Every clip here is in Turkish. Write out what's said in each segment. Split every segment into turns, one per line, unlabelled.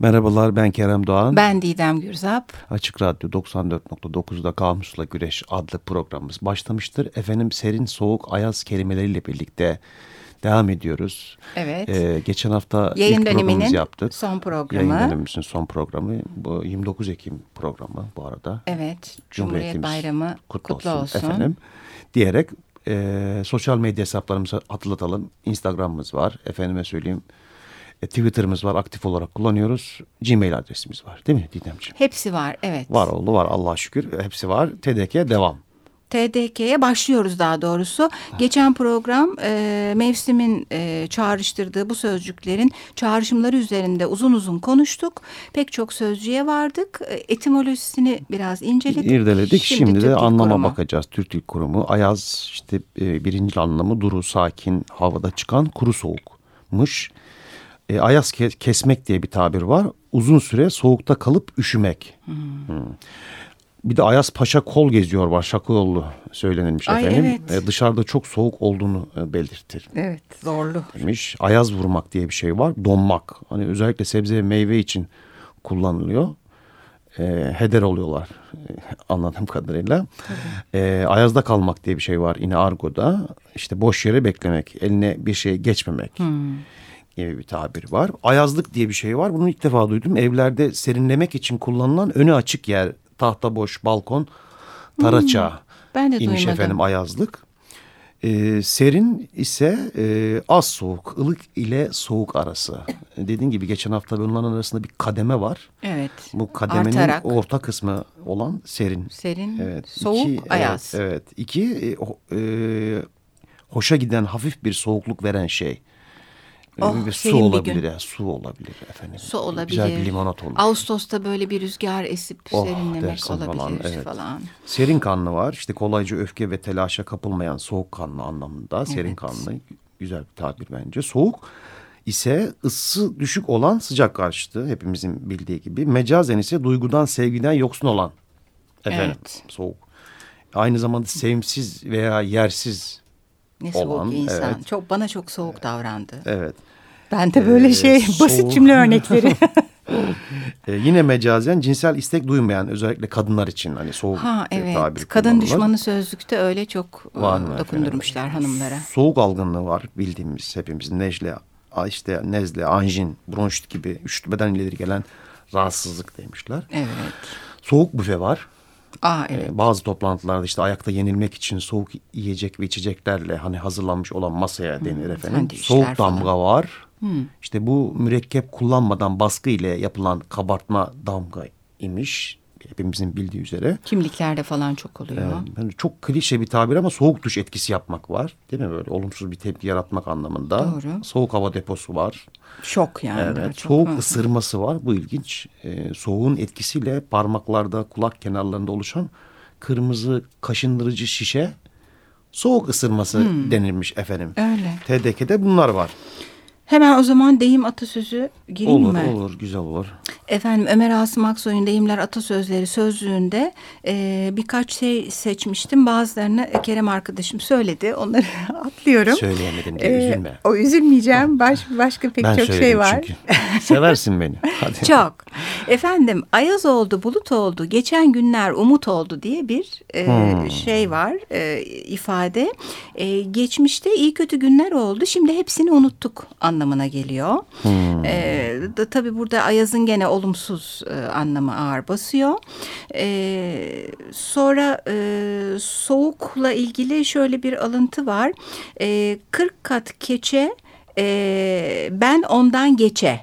Merhabalar ben Kerem Doğan.
Ben Didem Gürzap.
Açık Radyo 94.9'da Kamusla Güreş adlı programımız başlamıştır. Efendim serin, soğuk, ayaz kelimeleriyle birlikte devam ediyoruz.
Evet.
Ee, geçen hafta
Yayın
ilk programımızı yaptık.
son programı.
Yayın dönemimizin son programı. Bu 29 Ekim programı bu arada.
Evet. Cumhuriyet Bayramı kutlu, kutlu olsun.
Efendim. Diyerek e, sosyal medya hesaplarımızı hatırlatalım. Instagram'ımız var. Efendime söyleyeyim e, Twitter'ımız var aktif olarak kullanıyoruz. Gmail adresimiz var değil mi Didemciğim?
Hepsi var evet.
Var oldu var Allah'a şükür hepsi var. TDK devam.
TDK'ye başlıyoruz daha doğrusu. Geçen program e, mevsimin e, çağrıştırdığı bu sözcüklerin çağrışımları üzerinde uzun uzun konuştuk. Pek çok sözcüğe vardık. E, etimolojisini biraz inceledik.
İrdeledik. Şimdi, Şimdi de anlama
kurumu.
bakacağız. Türk Dil Kurumu. Ayaz işte e, birinci anlamı duru, sakin, havada çıkan kuru soğukmuş. E, ayaz ke kesmek diye bir tabir var. Uzun süre soğukta kalıp üşümek. Hmm. Hmm. Bir de Ayaz Paşa kol geziyor var. Şakıyollu söylenilmiş
Ay,
efendim.
Evet.
E, dışarıda çok soğuk olduğunu e, belirtir.
Evet zorlu.
Demiş. Ayaz vurmak diye bir şey var. Donmak. Hani özellikle sebze ve meyve için kullanılıyor. E, heder oluyorlar e, anladığım kadarıyla. E, ayazda kalmak diye bir şey var yine argoda. İşte boş yere beklemek, eline bir şey geçmemek. Hmm gibi bir tabir var. Ayazlık diye bir şey var. Bunu ilk defa duydum. Evlerde serinlemek için kullanılan önü açık yer, tahta boş, balkon, taraça. Hmm,
ben de
imiş
duymadım.
efendim ayazlık. Ee, serin ise e, az soğuk, ılık ile soğuk arası. Dediğin gibi geçen hafta bunların arasında bir kademe var.
Evet.
Bu kademenin
Artarak.
orta kısmı olan serin.
Serin,
evet.
soğuk,
İki,
ayaz.
Evet, evet. İki, e, e, hoşa giden hafif bir soğukluk veren şey.
Oh,
bir su olabilir ya, su olabilir efendim.
Su olabilir.
Güzel bir limonat olur.
Ağustos'ta böyle bir rüzgar esip
Oh,
serinlemek olabilir
falan, evet.
falan.
Serin kanlı var. İşte kolayca öfke ve telaşa kapılmayan soğuk kanlı anlamında. Serin
Evet.
kanlı güzel bir tabir bence. Soğuk ise ısı düşük olan sıcak karşıtı hepimizin bildiği gibi. Mecazen ise duygudan sevgiden yoksun olan efendim
Evet.
soğuk. Aynı zamanda sevimsiz veya yersiz
Ne soğuk
olan,
insan.
evet.
Çok bana çok soğuk davrandı.
evet.
Ben de böyle
Ee,
şey
soğuk.
basit cümle örnekleri.
Ee, yine mecazen cinsel istek duymayan özellikle kadınlar için hani soğuk
ha
e,
evet.
tabiri
Kadın
kullanılır.
düşmanı sözlükte öyle çok e,
Var mı
dokundurmuşlar
efendim?
hanımlara.
Soğuk algınlığı var bildiğimiz hepimizin nejle, işte nezle, anjin, bronşit gibi üşütmeden ileri gelen rahatsızlık demişler.
Evet.
Soğuk büfe var.
Aa evet.
Ee, bazı toplantılarda işte ayakta yenilmek için soğuk yiyecek ve içeceklerle hani hazırlanmış olan masaya denir efendim.
sandviçler
Soğuk
falan.
damga var. İşte bu mürekkep kullanmadan baskı ile yapılan kabartma damga imiş. Hepimizin bildiği üzere.
Kimliklerde falan çok oluyor.
Yani çok klişe bir tabir ama soğuk duş etkisi yapmak var. Değil mi böyle olumsuz bir tepki yaratmak anlamında.
Doğru.
Soğuk hava deposu var.
Şok yani.
Evet.
çok-
soğuk
Hı.
ısırması var. Bu ilginç. Ee, soğuğun etkisiyle parmaklarda, kulak kenarlarında oluşan kırmızı kaşındırıcı şişe soğuk ısırması denilmiş efendim.
Öyle.
TDK'de bunlar var.
Hemen o zaman deyim atasözü gireyim
olur,
mi?
olur, güzel olur.
Efendim Ömer Asım Aksoy'un deyimler atasözleri sözlüğünde e, birkaç şey seçmiştim. Bazılarını Kerem arkadaşım söyledi. Onları atlıyorum.
Söyleyemedim diye
Ee,
üzülme.
O üzülmeyeceğim. Baş, başka pek
ben
çok şey var.
çünkü. Seversin beni. Hadi.
Çok. Efendim ayaz oldu, bulut oldu, geçen günler umut oldu diye bir e,
Hmm.
şey var, e, ifade. E, geçmişte iyi kötü günler oldu, şimdi hepsini unuttuk anlamına geliyor.
Hmm.
E, da, tabii burada ayazın gene olumsuz e, anlamı ağır basıyor. E, sonra e, soğukla ilgili şöyle bir alıntı var. E, 40 kat keçe, e, ben ondan geçe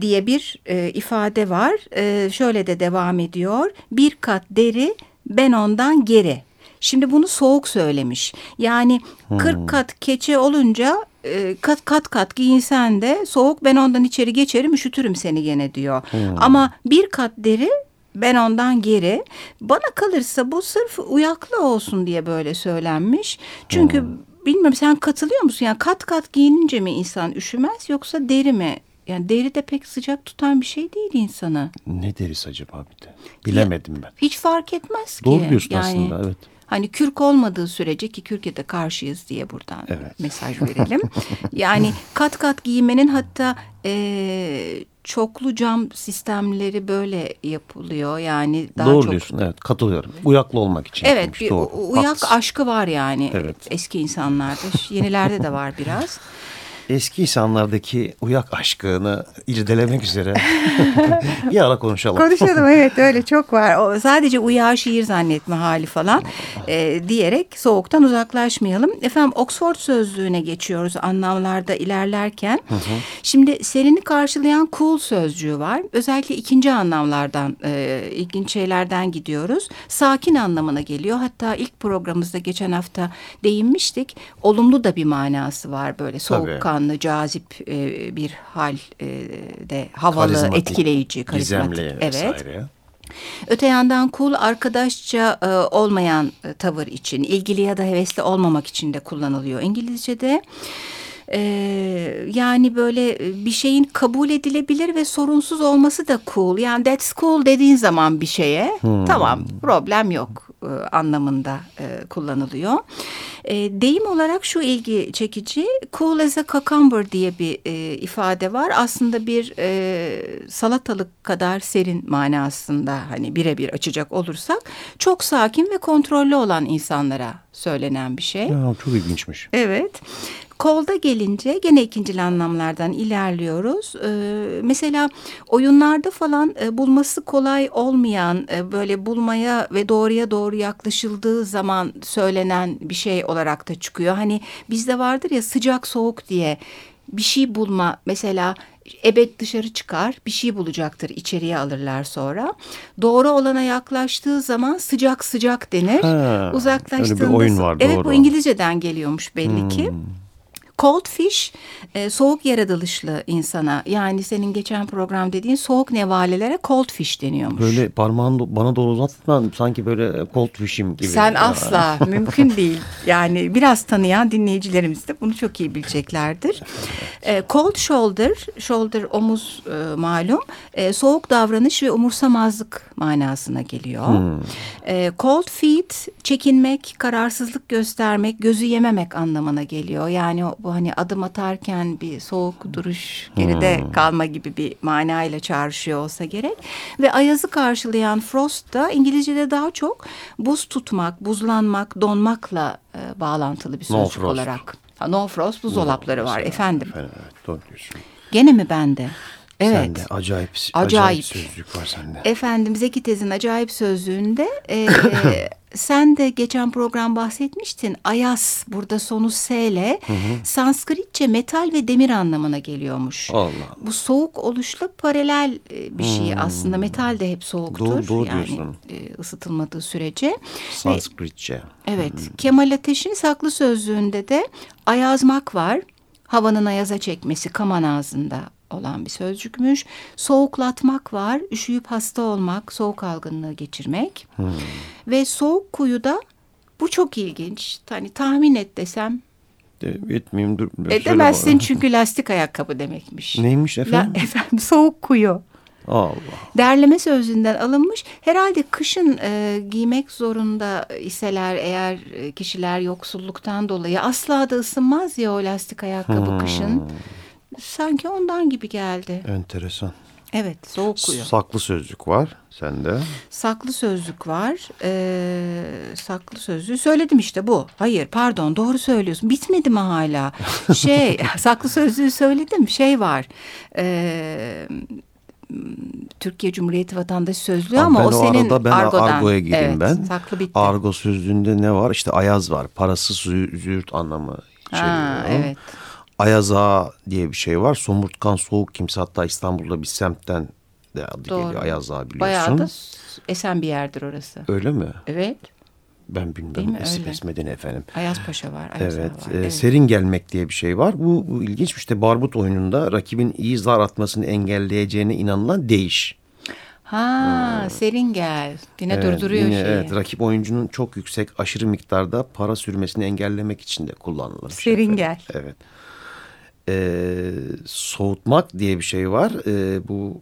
diye bir e, ifade var. E, şöyle de devam ediyor. Bir kat deri ben ondan geri. Şimdi bunu soğuk söylemiş. Yani 40 kat keçe olunca e, kat kat kat giyinsen de soğuk ben ondan içeri geçerim üşütürüm seni gene diyor. Ama bir kat deri ben ondan geri. Bana kalırsa bu sırf uyaklı olsun diye böyle söylenmiş. Çünkü bilmiyorum sen katılıyor musun? Yani kat kat giyinince mi insan üşümez yoksa deri mi? Yani deri de pek sıcak tutan bir şey değil insanı.
Ne deriz acaba bir de? Bilemedim ben.
Hiç fark etmez ki.
Doğru diyorsun
yani,
aslında evet.
Hani kürk olmadığı sürece ki kürke de karşıyız diye buradan
Evet.
mesaj verelim. yani kat kat giymenin hatta e, çoklu cam sistemleri böyle yapılıyor. Yani daha
Doğru
çok
diyorsun evet katılıyorum. Uyaklı olmak için.
Evet
yapılmış,
bir
doğru.
uyak
Haklısın.
aşkı var yani
Evet.
eski insanlarda. Yenilerde de var biraz.
Eski insanlardaki uyak aşkını irdelemek üzere bir ara konuşalım.
Konuşalım evet öyle çok var. O, sadece uyağı şiir zannetme hali falan e, diyerek soğuktan uzaklaşmayalım. Efendim Oxford sözlüğüne geçiyoruz anlamlarda ilerlerken. Şimdi serini karşılayan cool sözcüğü var. Özellikle ikinci anlamlardan e, ilginç şeylerden gidiyoruz. Sakin anlamına geliyor. Hatta ilk programımızda geçen hafta değinmiştik. Olumlu da bir manası var böyle soğukkanlı, cazip e, bir hal e, de havalı,
Karizmatik,
etkileyici, karizmatik.
Gizemli
Evet.
vesaire.
Öte yandan cool arkadaşça e, olmayan e, tavır için, ilgili ya da hevesli olmamak için de kullanılıyor İngilizce'de. E, yani böyle e, bir şeyin kabul edilebilir ve sorunsuz olması da cool. Yani that's cool dediğin zaman bir şeye tamam problem yok e, anlamında e, kullanılıyor. E, deyim olarak şu ilgi çekici cool as a cucumber diye bir e, ifade var. Aslında bir e, salatalık kadar serin manasında hani birebir açacak olursak çok sakin ve kontrollü olan insanlara söylenen bir şey.
Ya, çok ilginçmiş.
Evet. Kolda gelince gene ikincil anlamlardan ilerliyoruz. Ee, mesela oyunlarda falan e, bulması kolay olmayan e, böyle bulmaya ve doğruya doğru yaklaşıldığı zaman söylenen bir şey olarak da çıkıyor. Hani bizde vardır ya sıcak soğuk diye bir şey bulma mesela ebed dışarı çıkar bir şey bulacaktır içeriye alırlar sonra. Doğru olana yaklaştığı zaman sıcak sıcak denir.
Ha,
Uzaklaştığında
öyle bir oyun var,
Evet
doğru.
bu İngilizceden geliyormuş belli ki. Cold fish e, soğuk yaratılışlı insana yani senin geçen program dediğin soğuk nevalelere cold fish deniyormuş.
Böyle parmağını do- bana doğru uzatman sanki böyle cold fish'im gibi.
Sen
Ya.
asla mümkün değil. Yani biraz tanıyan dinleyicilerimiz de bunu çok iyi bileceklerdir. E, cold shoulder, shoulder omuz e, malum, e, soğuk davranış ve umursamazlık manasına geliyor. E, cold feet, çekinmek, kararsızlık göstermek, gözü yememek anlamına geliyor. Yani o, bu hani adım atarken bir soğuk duruş, geride kalma gibi bir manayla çağrışıyor olsa gerek. Ve ayazı karşılayan frost da İngilizce'de daha çok buz tutmak, buzlanmak, donmakla e, bağlantılı bir
No
sözcük
frost.
olarak. Ha, no frost buzdolapları var
Mesela,
efendim.
Efendim evet doğru diyorsun.
Gene mi bende? Evet.
Sende acayip,
Acayip.
acayip sözlük var sende.
Efendim Zeki Tez'in acayip sözlüğünde e, sen de geçen program bahsetmiştin. Ayas burada sonu S ile Sanskritçe metal ve demir anlamına geliyormuş.
Allah.
Bu soğuk oluşla paralel e, bir şey aslında. Metal de hep soğuktur.
Doğru- doğru
yani
diyorsun.
e, ısıtılmadığı sürece. Ve
Sanskritçe.
Evet. Kemal Ateş'in saklı sözlüğünde de ayazmak var. Havanın ayaza çekmesi kaman ağzında olan bir sözcükmüş. Soğuklatmak var. Üşüyüp hasta olmak, soğuk algınlığı geçirmek. Ve soğuk kuyuda bu çok ilginç. Hani tahmin et desem
De, etmeyeyim dur.
edemezsin çünkü lastik ayakkabı demekmiş.
Neymiş efendim?
La- efendim soğuk kuyu.
Allah.
Derleme sözlüğünden alınmış. Herhalde kışın e, giymek zorunda iseler eğer e, kişiler yoksulluktan dolayı asla da ısınmaz ya o lastik ayakkabı kışın. Sanki ondan gibi geldi.
Enteresan.
Evet soğuk kuyu.
Saklı sözlük var sende.
Saklı sözlük var. Ee, saklı sözlüğü söyledim işte bu. Hayır pardon doğru söylüyorsun. Bitmedi mi hala? Şey saklı sözlüğü söyledim. Şey var. Ee, Türkiye Cumhuriyeti Vatandaşı Sözlüğü
Ama
ama o
o
senin
arada ben
argodan.
argoya gireyim
evet,
ben.
Saklı bitti.
Argo sözlüğünde ne var? İşte ayaz var. Parasız zü- züğürt anlamı
ha, evet.
Ayaz Ağa diye bir şey var. Somurtkan soğuk kimse hatta İstanbul'da bir semtten de adı
Doğru.
geliyor. Ayaz Ağa biliyorsun.
Bayağı da esen bir yerdir orası.
Öyle mi?
Evet.
Ben bilmiyorum.
mi?
Esip esmedin efendim.
Ayaz Paşa var. Ayaz
Evet,
var.
e, serin gelmek diye bir şey var. Bu, bu ilginç işte barbut oyununda rakibin iyi zar atmasını engelleyeceğine inanılan değiş.
Ha, serin gel. Yine
Evet,
durduruyor
yine,
şeyi.
Evet, rakip oyuncunun çok yüksek aşırı miktarda para sürmesini engellemek için de kullanılır.
Serin gel.
Evet. Ee, soğutmak diye bir şey var. Ee, bu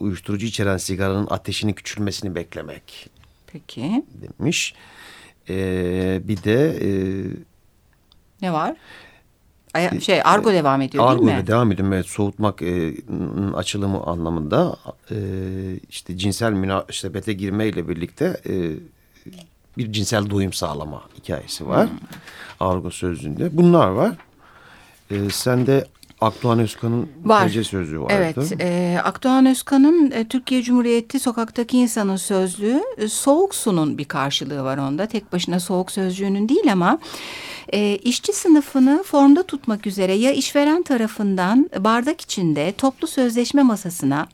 uyuşturucu içeren sigaranın ateşini küçülmesini beklemek
Peki.
demiş. Ee, bir de e,
ne var? Ay, şey argo devam ediyor
argo
değil mi?
devam ediyor. Evet, soğutmak e, açılımı anlamında e, işte cinsel münasebete girmeyle birlikte e, bir cinsel doyum sağlama hikayesi var. Hmm. Argo sözlüğünde. Bunlar var. E, sen de Akdoğan Özkan'ın TC sözlüğü vardı.
Evet, e, Akdoğan Özkan'ın e, Türkiye Cumhuriyeti Sokaktaki İnsanın Sözlüğü e, Soğuk Su'nun bir karşılığı var onda. Tek başına Soğuk Sözcüğü'nün değil ama e, işçi sınıfını formda tutmak üzere ya işveren tarafından bardak içinde toplu sözleşme masasına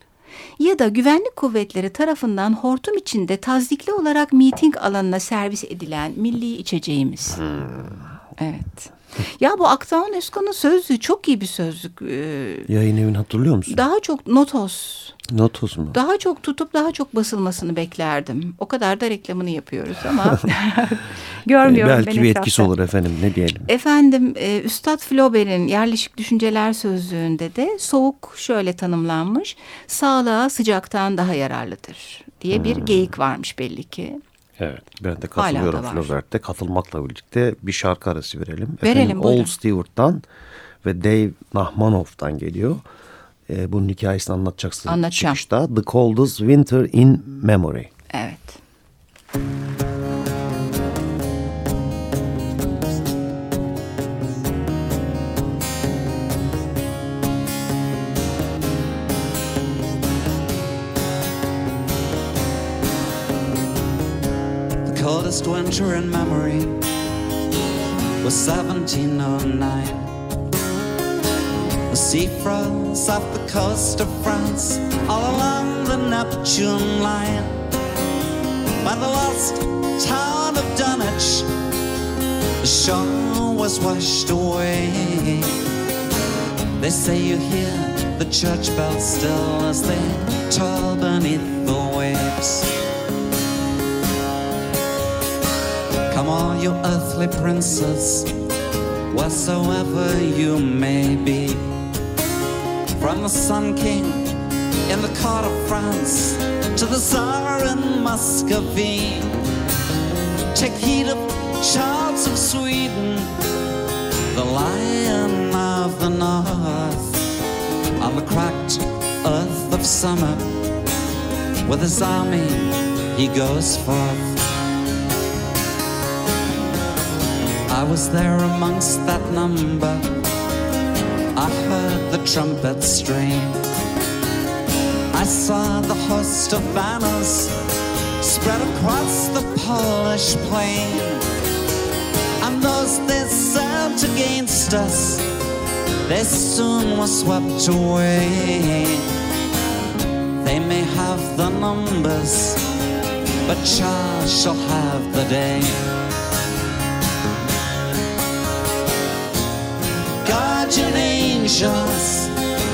ya da güvenlik kuvvetleri tarafından hortum içinde tazikli olarak miting alanına servis edilen milli içeceğimiz. Hmm. Evet. Ya bu Aktaon Özkan'ın sözlüğü çok iyi bir sözlük. Ee,
Yayın evini hatırlıyor musun?
Daha çok Notos.
Notos mu?
Daha çok tutup daha çok basılmasını beklerdim. O kadar da reklamını yapıyoruz ama görmüyorum.
Belki bir etkisi olur efendim ne diyelim.
Efendim e, Üstad Flaubert'in Yerleşik Düşünceler Sözlüğü'nde de soğuk şöyle tanımlanmış. Sağlığa sıcaktan daha yararlıdır diye bir hmm. geyik varmış belli ki.
Evet ben de katılıyorum Flaubert'te. Katılmakla birlikte bir şarkı arası verelim.
Verelim Efendim,
Old Stewart'tan ve Dave Nahmanov'dan geliyor. Ee, bunun hikayesini anlatacaksın
Anlatacağım.
çıkışta. The Coldest Winter in Memory.
Evet. Coldest winter in memory was 1709. The sea froze off the coast of France, all along the Neptune line. By the lost town of Dunwich, the shore was washed away. They say you hear the church bells still as they toll beneath the waves. Come all you earthly princes, whatsoever you may be. From the Sun King in the court of France to the Tsar in Muscovy. Take heed of Charles of Sweden, the Lion of the North, on the cracked earth of summer. With his army, he goes forth. I was there amongst that number. I heard the trumpet strain. I saw the host of banners spread across the Polish plain. And those they sent against us, they soon were swept away. They may have the numbers, but Charles shall have the day. Guardian angels,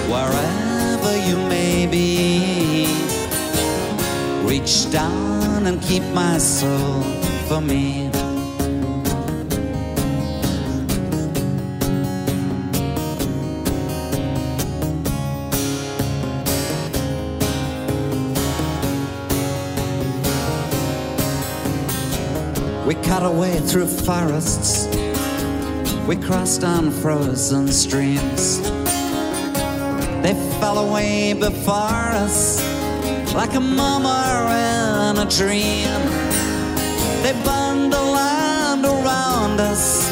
wherever you may be, reach down and keep my soul for me. We cut away through forests we crossed on frozen streams. They fell away before us like a murmur in a dream. They burned the land around us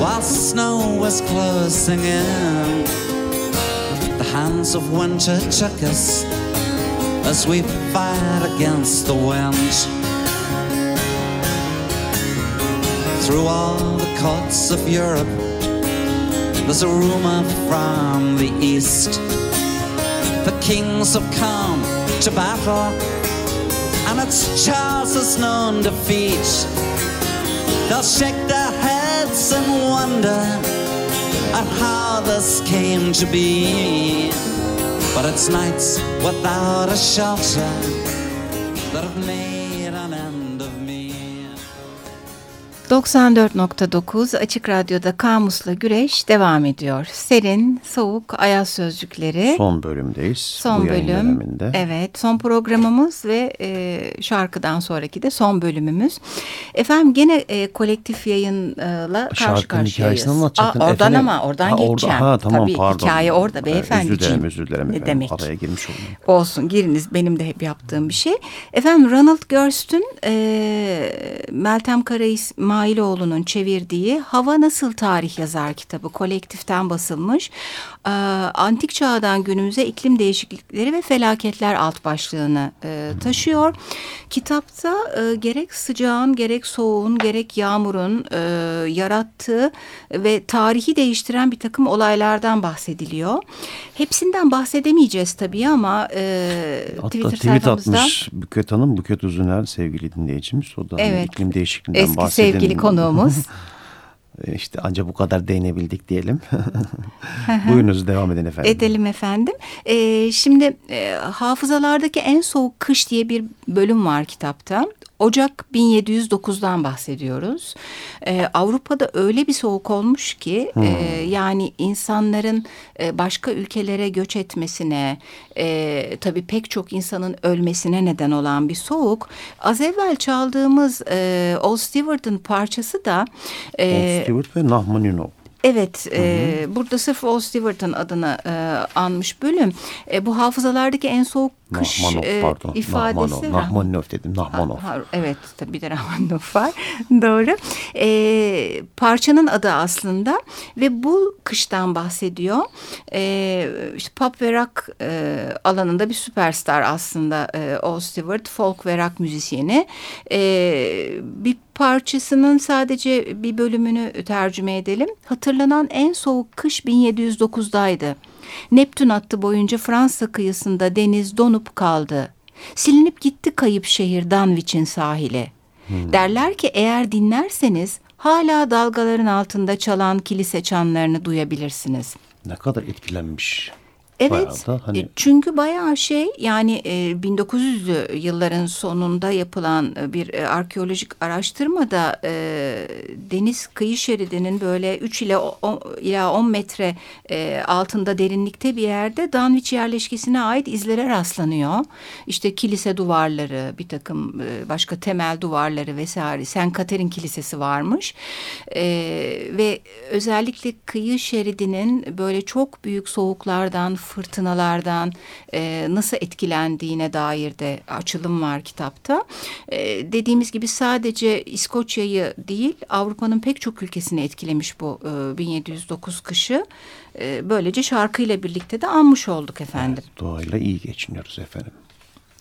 while snow was closing in. The hands of winter took us as we fight against the wind. Through all the courts of Europe. There's a rumor from the east. The kings have come to battle, and it's Charles's known defeat. They'll shake their heads and wonder at how this came to be. But it's nights without a shelter that have made
94.9 Açık Radyo'da Kamus'la Güreş devam ediyor. Serin, soğuk, ayaz sözcükleri.
Son bölümdeyiz.
Son
bu
bölüm.
döneminde.
Evet, son programımız ve e, şarkıdan sonraki de son bölümümüz. Efendim gene e, kolektif yayınla karşı
Şarkının
karşıyayız.
hikayesini anlatacaktın.
Aa, oradan
Efendim.
ama oradan
Ha, orada-
geçeceğim.
ha, tamam,
Tabii
pardon.
hikaye orada
Ee,
beyefendiciğim.
Özür dilerim özür dilerim
Ne
efendim.
demek?
Araya girmiş oldum.
Olsun giriniz benim de hep yaptığım bir şey. Efendim Ronald Gerst'ün e, Meltem Kara İsmailoğlu'nun çevirdiği Hava Nasıl Tarih Yazar kitabı kolektiften basılmış. E, antik çağdan günümüze iklim değişiklikleri ve felaketler alt başlığını e, taşıyor. Kitapta e, gerek sıcağın gerek soğuğun gerek yağmurun e, yarattığı ve tarihi değiştiren bir takım olaylardan bahsediliyor. Hepsinden bahsedemeyeceğiz tabii ama e,
Hatta
Twitter
tweet
sayfamızda
atmış Büket Hanım, Büket Uzuner sevgili dinleyicimiz. O da hani
Evet.
iklim değişikliğinden
eski
bahsedelim.
sevgili konuğumuz.
E, İşte ancak bu kadar değinebildik diyelim. Buyurunuz devam edin efendim.
Edelim efendim. Ee, şimdi e, hafızalardaki en soğuk kış diye bir bölüm var kitapta. Ocak 1709'dan bahsediyoruz. Ee, Avrupa'da öyle bir soğuk olmuş ki e, yani insanların e, başka ülkelere göç etmesine e, tabii pek çok insanın ölmesine neden olan bir soğuk. Az evvel çaldığımız e, Old Stewart'ın parçası da e,
Paul Stewart ve Nahmaninov.
Evet, e, burada sırf Old Stewart'ın adını e, anmış bölüm. E, bu hafızalardaki en soğuk kış
Nahmanov
e,
pardon.
ifadesi.
Nahmanov. Dedim. Nahmanov.
Ha, evet, tabii bir de Rahmanov var. Doğru. E, parçanın adı aslında ve bu kıştan bahsediyor. E, işte pop ve rock e, alanında bir süperstar aslında e, Old Stewart, folk ve rock müzisyeni. E, bir parçasının sadece bir bölümünü tercüme edelim. Hatırlanan en soğuk kış 1709'daydı. Neptün hattı boyunca Fransa kıyısında deniz donup kaldı. Silinip gitti kayıp şehir Danwich'in sahili. Derler ki eğer dinlerseniz hala dalgaların altında çalan kilise çanlarını duyabilirsiniz.
Ne kadar etkilenmiş.
Evet.
Bayağı da hani-
e, Çünkü bayağı şey yani e, 1900'lü yılların sonunda yapılan e, bir e, arkeolojik araştırmada e, deniz kıyı şeridinin böyle 3 ile o- o- ila 10 metre e, altında derinlikte bir yerde Danwich yerleşkesine ait izlere rastlanıyor. İşte kilise duvarları, bir takım e, başka temel duvarları vesaire. Sen Katerin Kilisesi varmış. E, ve özellikle kıyı şeridinin böyle çok büyük soğuklardan, fırtınalardan e, nasıl etkilendiğine dair de açılım var kitapta. E, dediğimiz gibi sadece İskoçya'yı değil Avrupa'nın pek çok ülkesini etkilemiş bu e, 1709 kışı. E, böylece şarkıyla birlikte de anmış olduk efendim.
Doğayla iyi geçiniyoruz efendim.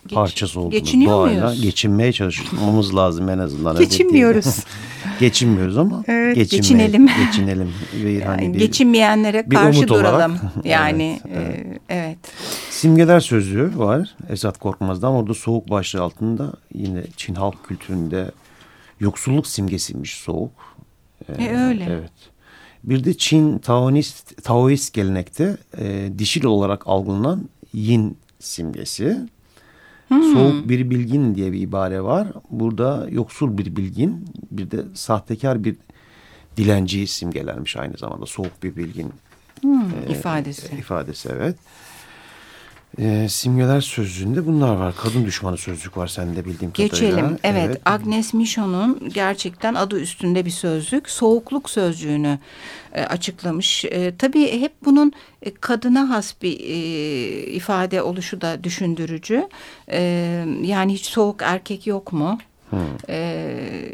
Geç-
Parçası olduğunu
geçiniyor
doğayla
muyuz?
geçinmeye çalışmamız lazım en azından. öyle
Geçinmiyoruz.
Geçinmiyoruz ama
Evet, geçinelim.
Geçinelim. Ve hani
Yani
bir-
geçinmeyenlere
bir
karşı
umut olarak.
duralım. Yani
Evet,
evet. evet.
Simgeler sözlüğü var Esat Korkmaz'dan. Orada soğuk başlığı altında yine Çin halk kültüründe yoksulluk simgesiymiş soğuk.
E, öyle.
Evet. Bir de Çin Taoist, Taoist gelenekte e, dişil olarak algılanan yin simgesi.
Hmm.
Soğuk bir bilgin diye bir ibare var. Burada yoksul bir bilgin bir de sahtekar bir dilenciyi simgelermiş aynı zamanda. Soğuk bir bilgin
Hmm,
e,
ifadesi.
ifadesi evet. E, simgeler sözlüğünde bunlar var. Kadın düşmanı sözlük var sende bildiğim kadarıyla.
Geçelim. Evet, Agnes Michon'un gerçekten adı üstünde bir sözlük. Soğukluk sözcüğünü e, açıklamış. E, tabii hep bunun e, kadına has bir e, ifade oluşu da düşündürücü. E, yani hiç soğuk erkek yok mu? E,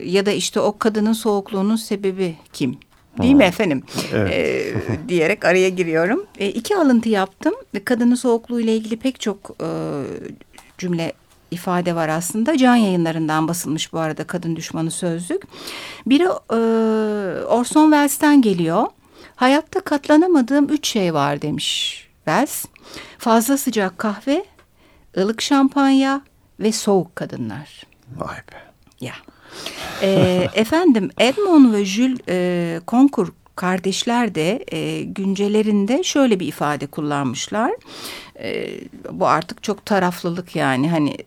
ya da işte o kadının soğukluğunun sebebi kim? Değil mi efendim?
Evet.
E, diyerek araya giriyorum. E, iki alıntı yaptım. Kadının soğukluğu ile ilgili pek çok e, cümle ifade var aslında. Can yayınlarından basılmış bu arada Kadın Düşmanı Sözlük. Biri e, Orson Welles'ten geliyor. Hayatta katlanamadığım üç şey var demiş Wells. Fazla sıcak kahve, ılık şampanya ve soğuk kadınlar.
Vay be.
Ya. Ee, efendim Edmond ve Jules e, kardeşler de e, güncelerinde şöyle bir ifade kullanmışlar. E, bu artık çok taraflılık yani hani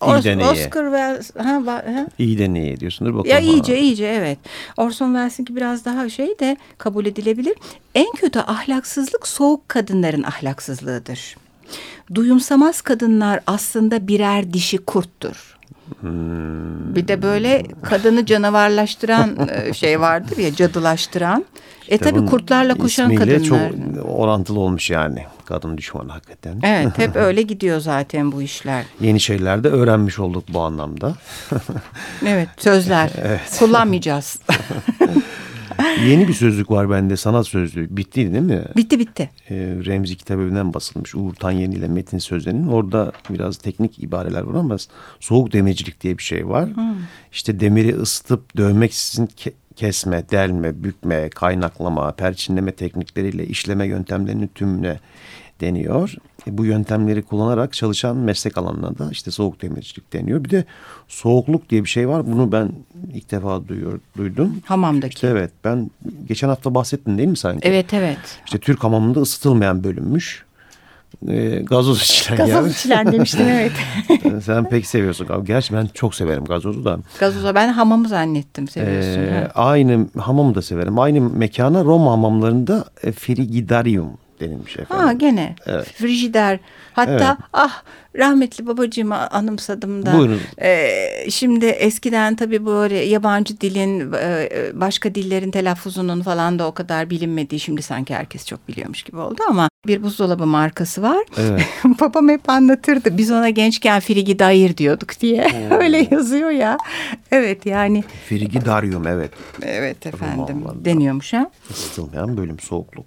Os-
İyi deneye.
Oscar Welles ha, ha?
İyi deneye diyorsundur bakalım.
Ya
ha.
iyice iyice evet. Orson Welles'inki biraz daha şey de kabul edilebilir. En kötü ahlaksızlık soğuk kadınların ahlaksızlığıdır. Duyumsamaz kadınlar aslında birer dişi kurttur.
Hmm.
Bir de böyle kadını canavarlaştıran e, şey vardır ya cadılaştıran. E tabi kurtlarla koşan kadınlar.
çok orantılı olmuş yani. Kadın düşmanı hakikaten.
Evet hep öyle gidiyor zaten bu işler.
Yeni şeyler de öğrenmiş olduk bu anlamda.
Evet sözler kullanmayacağız.
Yeni bir sözlük var bende sanat sözlüğü. Bitti değil mi?
bitti bitti.
Ee, Remzi Kitabevi'nden basılmış. Uğur Tanyeni ile Metin Sözen'in. Orada biraz teknik ibareler var ama soğuk demircilik diye bir şey var. İşte demiri ısıtıp dövmeksizin ke- kesme, delme, bükme, kaynaklama, perçinleme teknikleriyle işleme yöntemlerinin tümüne deniyor. E, bu yöntemleri kullanarak çalışan meslek alanına da işte soğuk demircilik deniyor. Bir de soğukluk diye bir şey var. Bunu ben ilk defa duyuyor, duydum.
Hamamdaki.
İşte evet ben geçen hafta bahsettim değil mi sanki?
Evet evet.
İşte Türk hamamında ısıtılmayan bölünmüş. Ee, gazoz içilen
Gazoz içilen demiştim evet.
Sen pek seviyorsun. Gerçi ben çok severim gazozu da.
Gazoza ben hamamı zannettim seviyorsun. Ha.
aynı hamamı da severim. Aynı mekana Roma hamamlarında e, frigidarium denilmiş efendim.
Ha gene
Evet.
frijider. Hatta
Evet.
ah rahmetli babacığımı anımsadım da.
Buyurun.
Ee, şimdi eskiden tabii böyle yabancı dilin e, başka dillerin telaffuzunun falan da o kadar bilinmediği şimdi sanki herkes çok biliyormuş gibi oldu ama bir buzdolabı markası var.
Evet.
Babam hep anlatırdı. Biz ona gençken frigidaire diyorduk diye. Öyle yazıyor ya. Evet yani
Frigidarium evet.
evet efendim
Romanlarda.
deniyormuş ha.
Isıtılmayan bölüm soğukluk.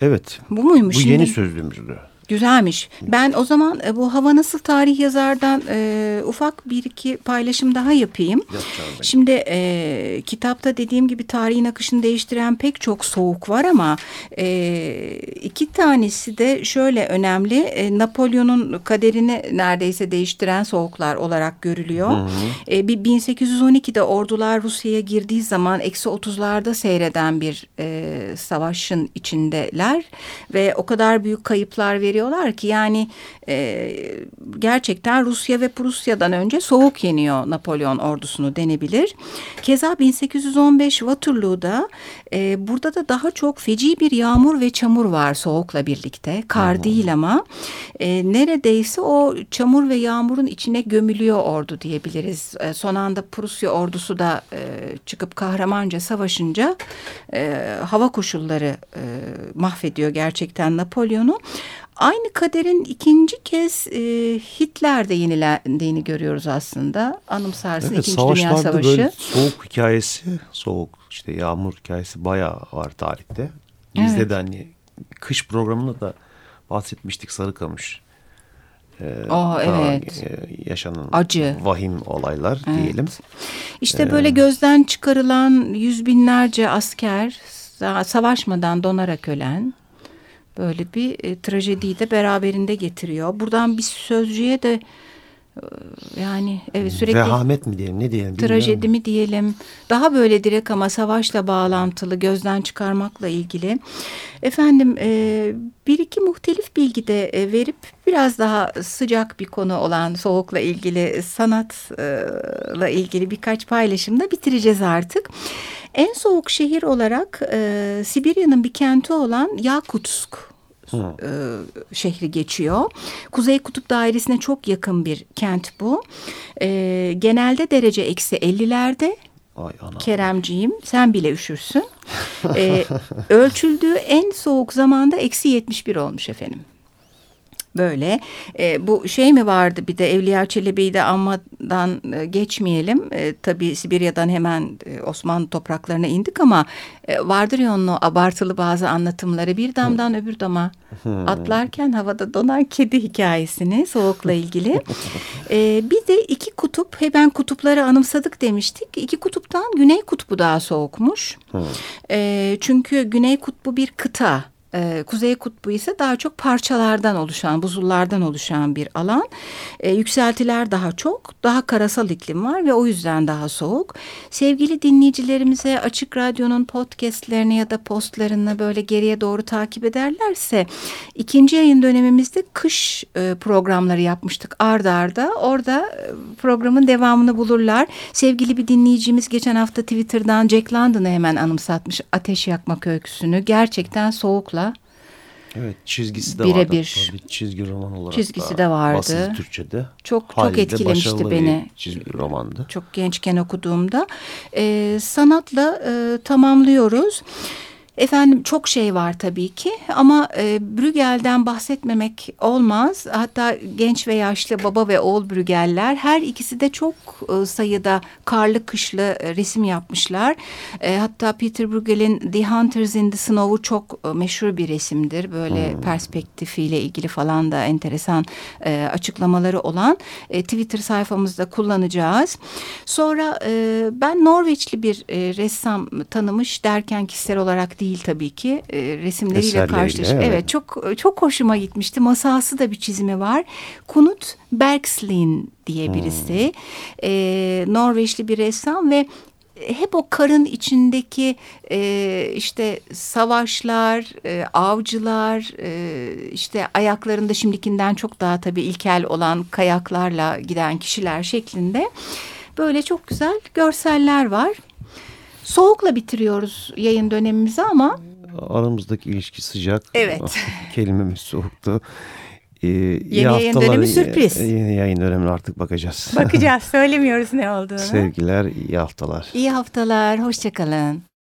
Evet.
Bu muymuş
Bu yeni sözlüğümüzdü.
Güzelmiş. Ben o zaman e, bu Hava Nasıl Tarih yazardan e, ufak bir iki paylaşım daha yapayım. Şimdi e, kitapta dediğim gibi tarihin akışını değiştiren pek çok soğuk var ama e, iki tanesi de şöyle önemli. E, Napolyon'un kaderini neredeyse değiştiren soğuklar olarak görülüyor. E, bir 1812'de ordular Rusya'ya girdiği zaman eksi 30'larda seyreden bir e, savaşın içindeler ve o kadar büyük kayıplar veriyorlar ki yani e, gerçekten Rusya ve Prusya'dan önce soğuk yeniyor Napolyon ordusunu denebilir. Keza 1815 Waterloo'da e, burada da daha çok feci bir yağmur ve çamur var soğukla birlikte. Kar değil ama e, neredeyse o çamur ve yağmurun içine gömülüyor ordu diyebiliriz. E, son anda Prusya ordusu da e, çıkıp kahramanca savaşınca e, hava koşulları e, mahvediyor gerçekten Napolyon'u. Aynı kaderin ikinci kez e, Hitler'de yenilendiğini görüyoruz aslında. Anımsarsın
Evet,
İkinci Dünya Savaşı.
böyle soğuk hikayesi, soğuk işte yağmur hikayesi bayağı var tarihte. Bizde
Evet.
de hani kış programında da bahsetmiştik Sarıkamış. Ee, ta-
evet.
e, yaşanan
Acı.
vahim olaylar diyelim.
İşte böyle gözden çıkarılan yüz binlerce asker sa- savaşmadan donarak ölen böyle bir e, trajediyi de beraberinde getiriyor. Buradan bir sözcüğe de yani evet sürekli
Vehamet mi diyelim ne diyelim
trajedi mi diyelim? Daha böyle direkt ama savaşla bağlantılı gözden çıkarmakla ilgili. Efendim e, bir iki muhtelif bilgi de e, verip biraz daha sıcak bir konu olan soğukla ilgili sanatla ilgili birkaç paylaşımda bitireceğiz artık. En soğuk şehir olarak e, Sibirya'nın bir kenti olan Yakutsk e, şehri geçiyor. Kuzey Kutup Dairesi'ne çok yakın bir kent bu. E, genelde derece eksi 50'lerde.
Ay ana.
Keremciğim sen bile üşürsün. E, ölçüldüğü en soğuk zamanda eksi 71 olmuş efendim. Böyle e, bu şey mi vardı bir de Evliya Çelebi'yi de anmadan e, geçmeyelim. E, tabii Sibirya'dan hemen e, Osmanlı topraklarına indik ama e, vardır ya onun o abartılı bazı anlatımları bir damdan öbür dama atlarken havada donan kedi hikayesini soğukla ilgili. E, bir de iki kutup hemen kutupları anımsadık demiştik. İki kutuptan Güney Kutbu daha soğukmuş. E, çünkü Güney Kutbu bir kıta. E, Kuzey Kutbu ise daha çok parçalardan oluşan, buzullardan oluşan bir alan. E, yükseltiler daha çok, daha karasal iklim var ve o yüzden daha soğuk. Sevgili dinleyicilerimize Açık Radyo'nun podcastlerini ya da postlarını böyle geriye doğru takip ederlerse ikinci yayın dönemimizde kış e, programları yapmıştık ardarda. Arda. Orada e, programın devamını bulurlar. Sevgili bir dinleyicimiz geçen hafta Twitter'dan Jack London'ı hemen anımsatmış ateş yakmak öyküsünü. Gerçekten soğukla
Evet çizgisi de
Bire
vardı.
bir.
Tabii çizgi roman olarak
Çizgisi
da
de vardı.
Basılı Türkçe'de.
Çok çok
Halide
etkilemişti
başarılı
beni.
Bir çizgi romandı.
Çok gençken okuduğumda. Ee, sanatla e, tamamlıyoruz. Efendim çok şey var tabii ki ama e, Brügel'den bahsetmemek olmaz. Hatta genç ve yaşlı baba ve oğul Brügel'ler her ikisi de çok e, sayıda karlı kışlı e, resim yapmışlar. E, hatta Peter Bruegel'in The Hunters in the Snow'u çok e, meşhur bir resimdir. Böyle
Hmm.
perspektifiyle ilgili falan da enteresan e, açıklamaları olan e, Twitter sayfamızda kullanacağız. Sonra e, ben Norveçli bir e, ressam tanımış derken kişisel olarak değil tabii ki e, resimleriyle
Eserleriyle,
karşılaş.
evet.
Evet çok çok hoşuma gitmişti. Masası da bir çizimi var. Kunut Bergslin diye birisi. E, Norveçli bir ressam ve hep o karın içindeki e, işte savaşlar, e, avcılar, e, işte ayaklarında şimdikinden çok daha tabii ilkel olan kayaklarla giden kişiler şeklinde böyle çok güzel görseller var. Soğukla bitiriyoruz yayın dönemimizi ama
Aramızdaki ilişki sıcak.
Evet.
Kelimemiz soğuktu. Ee, iyi
yayın
haftalar,
dönemi sürpriz.
Yeni yayın dönemine artık bakacağız.
bakacağız söylemiyoruz ne olduğunu.
Sevgiler, iyi haftalar.
İyi haftalar, hoşçakalın.